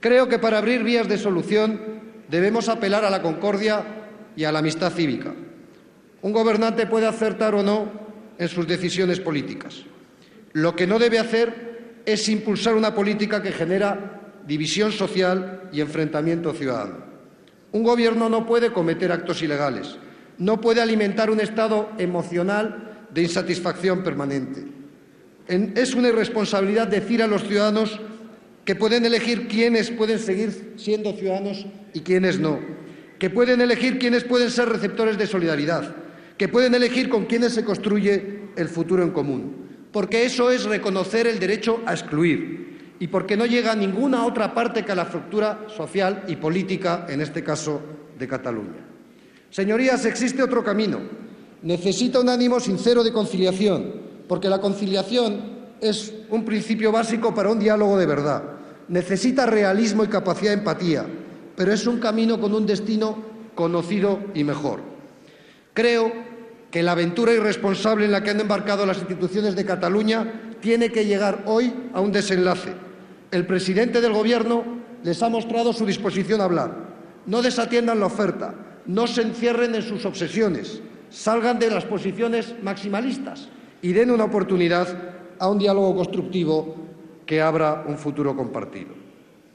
Creo que para abrir vías de solución debemos apelar a la concordia y a la amistad cívica. Un gobernante puede acertar o no en sus decisiones políticas. Lo que no debe hacer es impulsar una política que genera división social y enfrentamiento ciudadano. Un gobierno no puede cometer actos ilegales, no puede alimentar un estado emocional de insatisfacción permanente. Es una irresponsabilidad decir a los ciudadanos que pueden elegir quiénes pueden seguir siendo ciudadanos y quiénes no, que pueden elegir quiénes pueden ser receptores de solidaridad, que pueden elegir con quiénes se construye el futuro en común, porque eso es reconocer el derecho a excluir y porque no llega a ninguna otra parte que a la fractura social y política, en este caso de Cataluña. Señorías, existe otro camino. Necesita un ánimo sincero de conciliación, porque la conciliación es un principio básico para un diálogo de verdad. Necesita realismo y capacidad de empatía, pero es un camino con un destino conocido y mejor. Creo que la aventura irresponsable en la que han embarcado las instituciones de Cataluña tiene que llegar hoy a un desenlace. El presidente del Gobierno les ha mostrado su disposición a hablar. No desatiendan la oferta, no se encierren en sus obsesiones, salgan de las posiciones maximalistas y den una oportunidad a un diálogo constructivo que abra un futuro compartido.